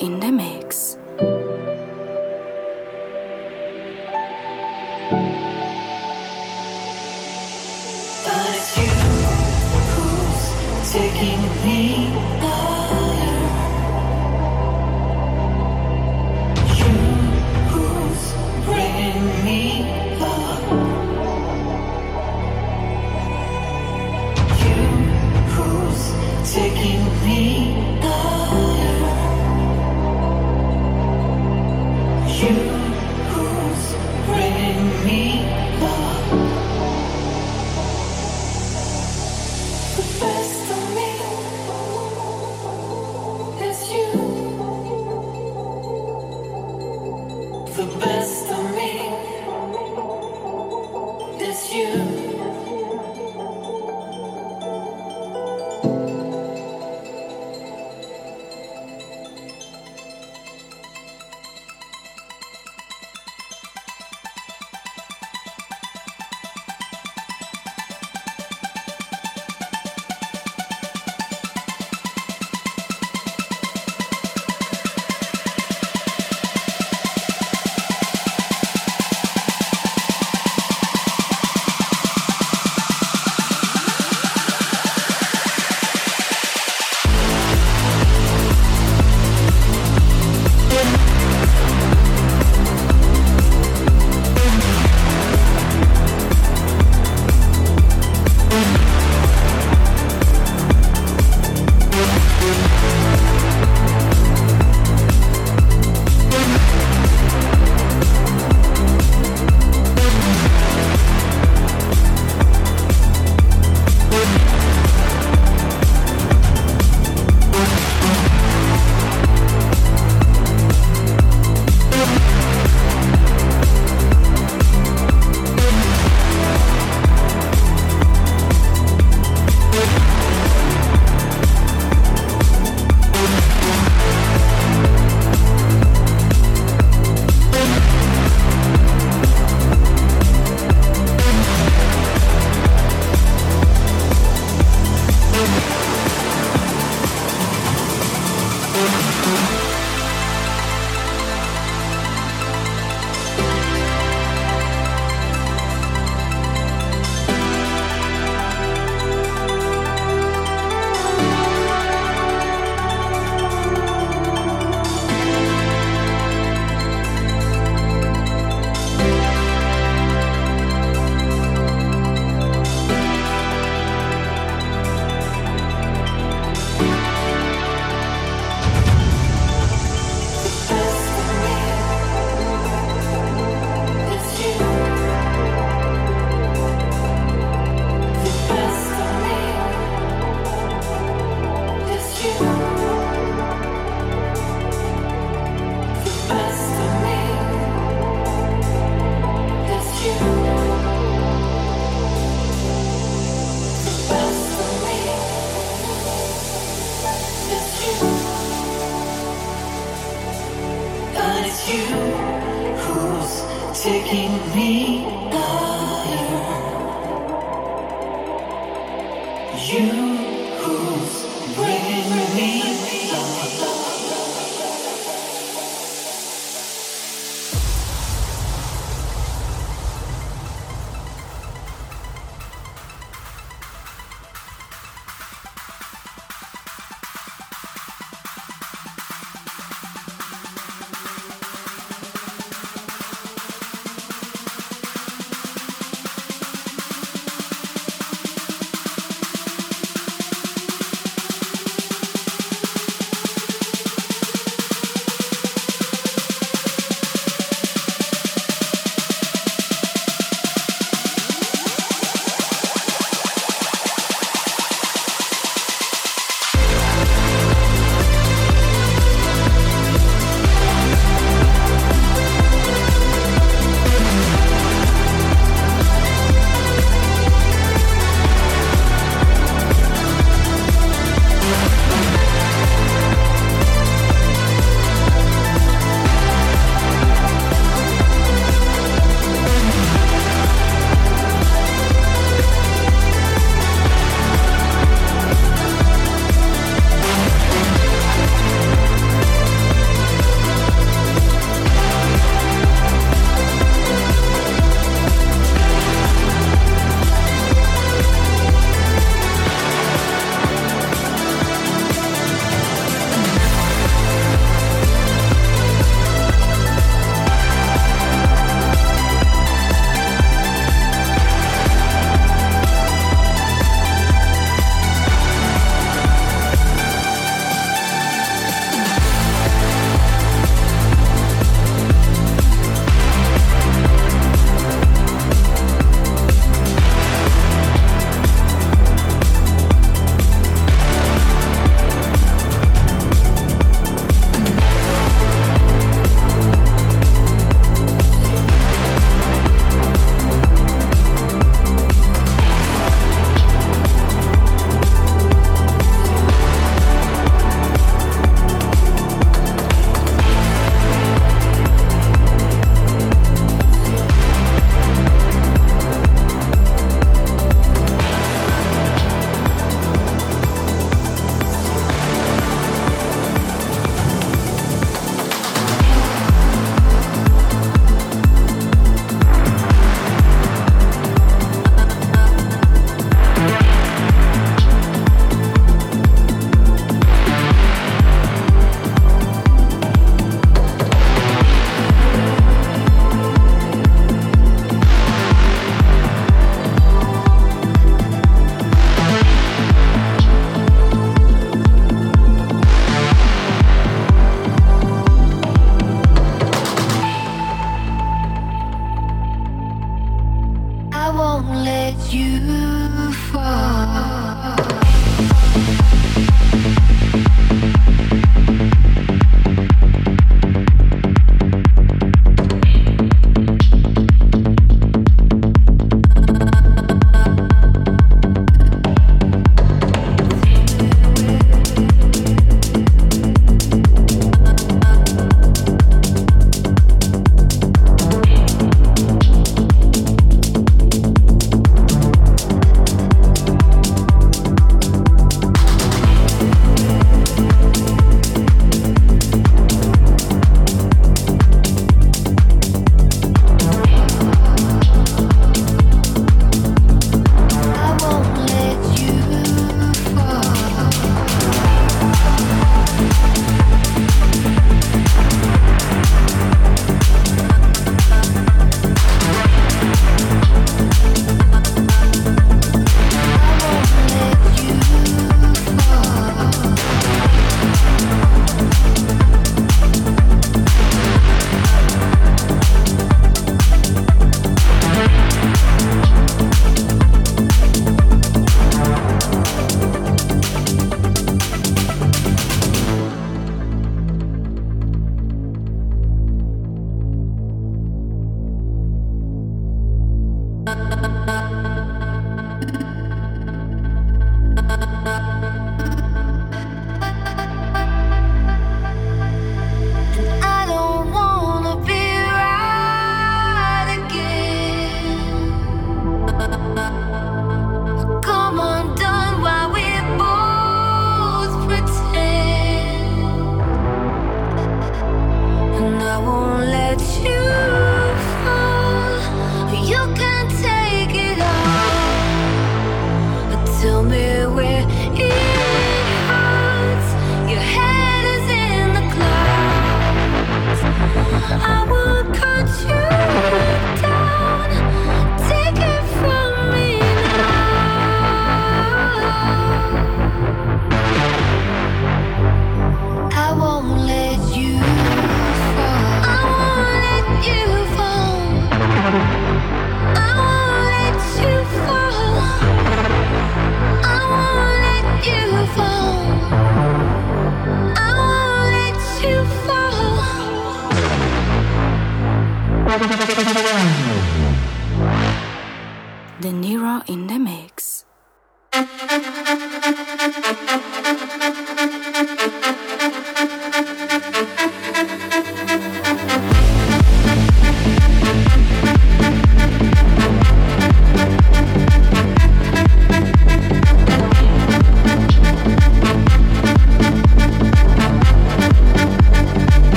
in the mix.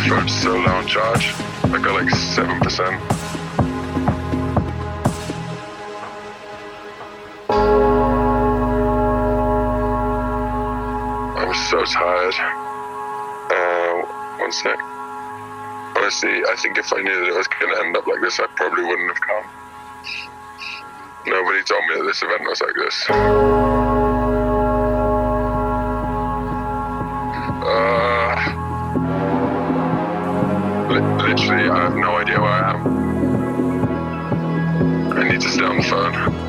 I'm so low on charge. I got like 7%. I'm so tired. Uh, one sec. Honestly, I think if I knew that it was going to end up like this, I probably wouldn't have come. Nobody told me that this event was like this. I have no idea where I am. I need to stay on the phone.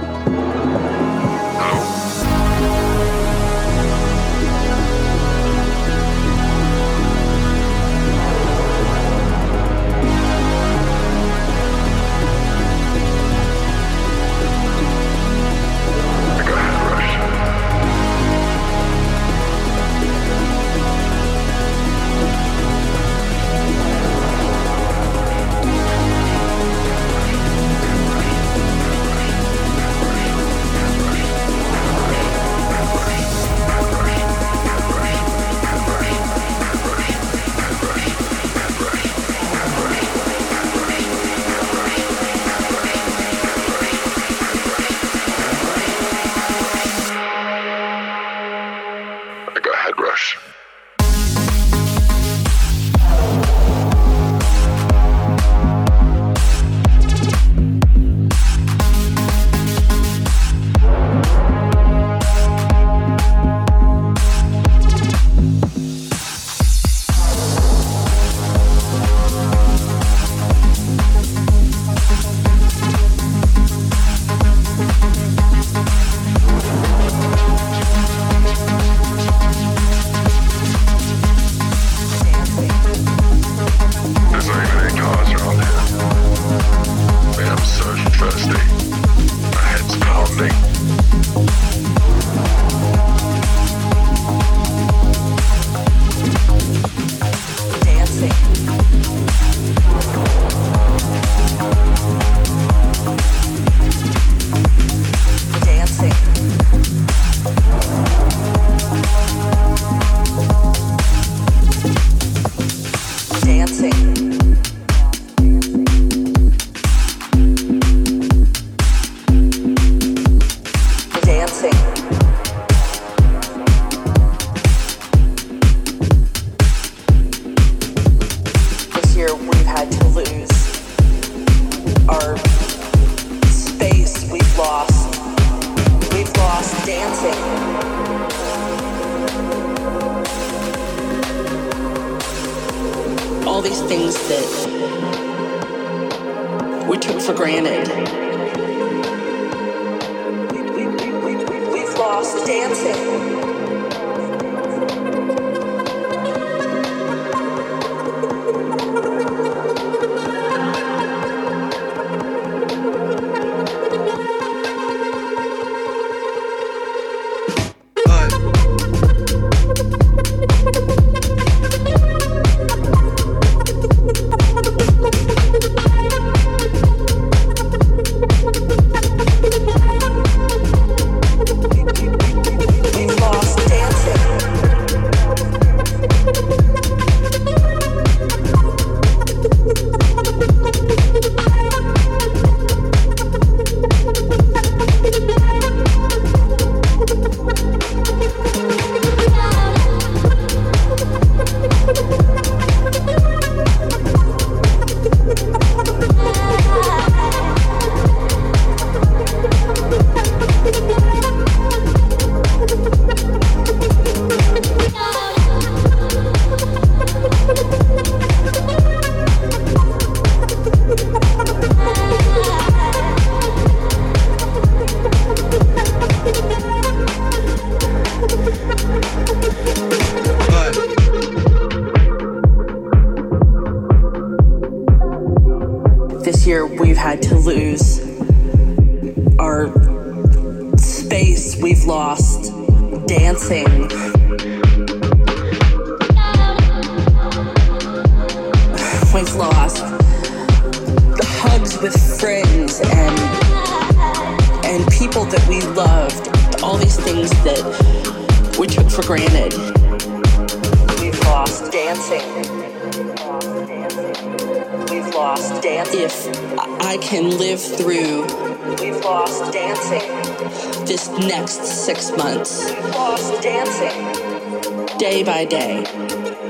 my day.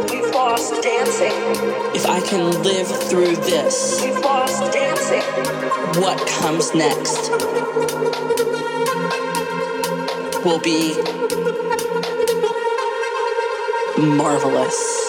We've lost dancing. If I can live through this, we've lost dancing. What comes next will be marvelous.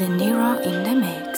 The Niro in the mix.